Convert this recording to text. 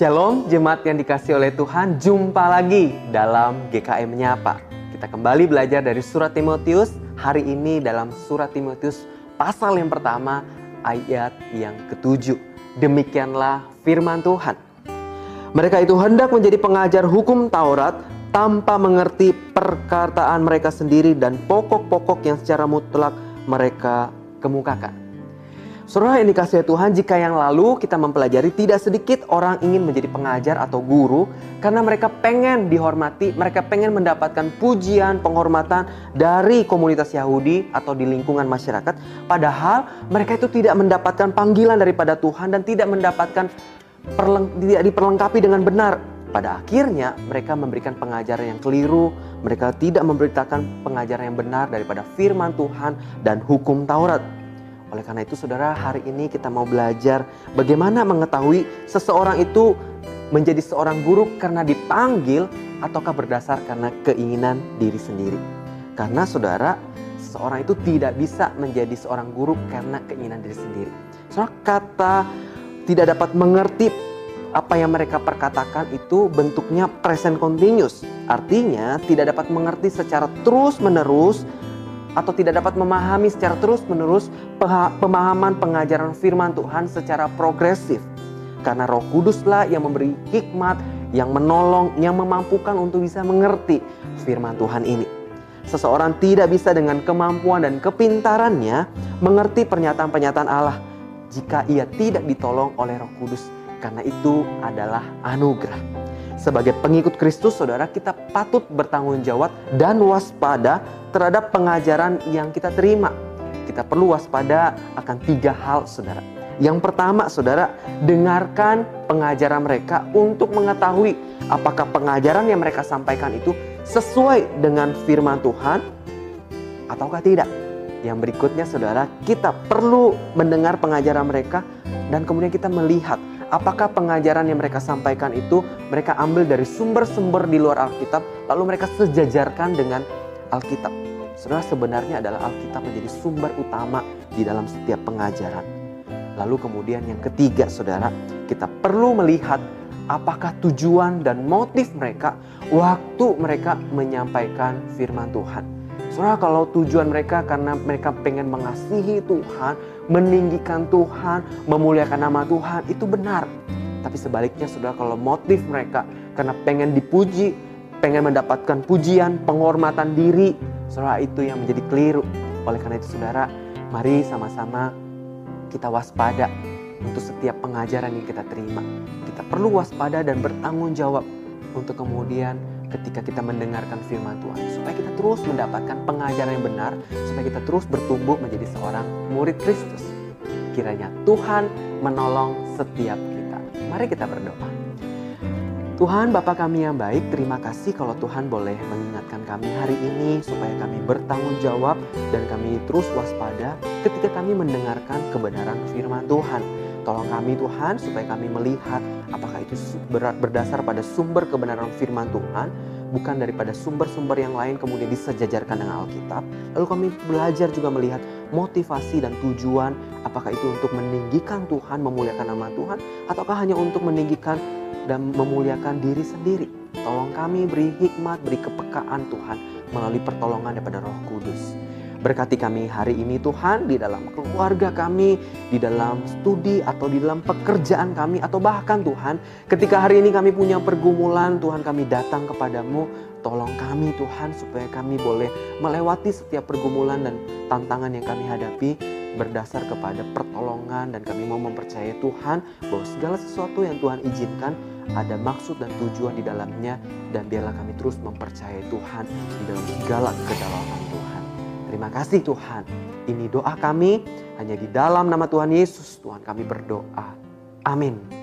Shalom jemaat yang dikasih oleh Tuhan, jumpa lagi dalam GKM Menyapa. Kita kembali belajar dari surat Timotius, hari ini dalam surat Timotius pasal yang pertama ayat yang ketujuh. Demikianlah firman Tuhan. Mereka itu hendak menjadi pengajar hukum Taurat tanpa mengerti perkataan mereka sendiri dan pokok-pokok yang secara mutlak mereka kemukakan. Saudara yang dikasih Tuhan, jika yang lalu kita mempelajari tidak sedikit orang ingin menjadi pengajar atau guru karena mereka pengen dihormati, mereka pengen mendapatkan pujian, penghormatan dari komunitas Yahudi atau di lingkungan masyarakat. Padahal mereka itu tidak mendapatkan panggilan daripada Tuhan dan tidak mendapatkan tidak diperlengkapi dengan benar. Pada akhirnya mereka memberikan pengajaran yang keliru, mereka tidak memberitakan pengajaran yang benar daripada firman Tuhan dan hukum Taurat. Oleh karena itu saudara hari ini kita mau belajar bagaimana mengetahui seseorang itu menjadi seorang guru karena dipanggil ataukah berdasar karena keinginan diri sendiri. Karena saudara seseorang itu tidak bisa menjadi seorang guru karena keinginan diri sendiri. Soal kata tidak dapat mengerti apa yang mereka perkatakan itu bentuknya present continuous. Artinya tidak dapat mengerti secara terus-menerus atau tidak dapat memahami secara terus-menerus pemahaman pengajaran firman Tuhan secara progresif. Karena Roh Kuduslah yang memberi hikmat, yang menolong, yang memampukan untuk bisa mengerti firman Tuhan ini. Seseorang tidak bisa dengan kemampuan dan kepintarannya mengerti pernyataan-pernyataan Allah jika ia tidak ditolong oleh Roh Kudus, karena itu adalah anugerah. Sebagai pengikut Kristus, saudara, kita patut bertanggung jawab dan waspada terhadap pengajaran yang kita terima. Kita perlu waspada akan tiga hal, saudara. Yang pertama, saudara, dengarkan pengajaran mereka untuk mengetahui apakah pengajaran yang mereka sampaikan itu sesuai dengan firman Tuhan ataukah tidak. Yang berikutnya, saudara, kita perlu mendengar pengajaran mereka dan kemudian kita melihat apakah pengajaran yang mereka sampaikan itu mereka ambil dari sumber-sumber di luar Alkitab, lalu mereka sejajarkan dengan Alkitab. Saudara sebenarnya adalah Alkitab menjadi sumber utama di dalam setiap pengajaran. Lalu kemudian yang ketiga saudara, kita perlu melihat apakah tujuan dan motif mereka waktu mereka menyampaikan firman Tuhan. Saudara kalau tujuan mereka karena mereka pengen mengasihi Tuhan, meninggikan Tuhan, memuliakan nama Tuhan, itu benar. Tapi sebaliknya saudara kalau motif mereka karena pengen dipuji, pengen mendapatkan pujian, penghormatan diri, saudara itu yang menjadi keliru. Oleh karena itu saudara, mari sama-sama kita waspada untuk setiap pengajaran yang kita terima. Kita perlu waspada dan bertanggung jawab untuk kemudian ketika kita mendengarkan firman Tuhan. Supaya kita terus mendapatkan pengajaran yang benar supaya kita terus bertumbuh menjadi seorang murid Kristus. Kiranya Tuhan menolong setiap kita. Mari kita berdoa Tuhan Bapa kami yang baik, terima kasih kalau Tuhan boleh mengingatkan kami hari ini supaya kami bertanggung jawab dan kami terus waspada ketika kami mendengarkan kebenaran firman Tuhan. Tolong kami Tuhan supaya kami melihat apakah itu berdasar pada sumber kebenaran firman Tuhan bukan daripada sumber-sumber yang lain kemudian disejajarkan dengan Alkitab. Lalu kami belajar juga melihat motivasi dan tujuan apakah itu untuk meninggikan Tuhan, memuliakan nama Tuhan ataukah hanya untuk meninggikan dan memuliakan diri sendiri. Tolong kami beri hikmat, beri kepekaan Tuhan melalui pertolongan daripada Roh Kudus. Berkati kami hari ini Tuhan di dalam keluarga kami, di dalam studi atau di dalam pekerjaan kami atau bahkan Tuhan ketika hari ini kami punya pergumulan Tuhan kami datang kepadamu tolong kami Tuhan supaya kami boleh melewati setiap pergumulan dan tantangan yang kami hadapi berdasar kepada pertolongan dan kami mau mempercayai Tuhan bahwa segala sesuatu yang Tuhan izinkan ada maksud dan tujuan di dalamnya dan biarlah kami terus mempercayai Tuhan di dalam segala kedalaman Tuhan. Terima kasih Tuhan. Ini doa kami hanya di dalam nama Tuhan Yesus. Tuhan kami berdoa. Amin.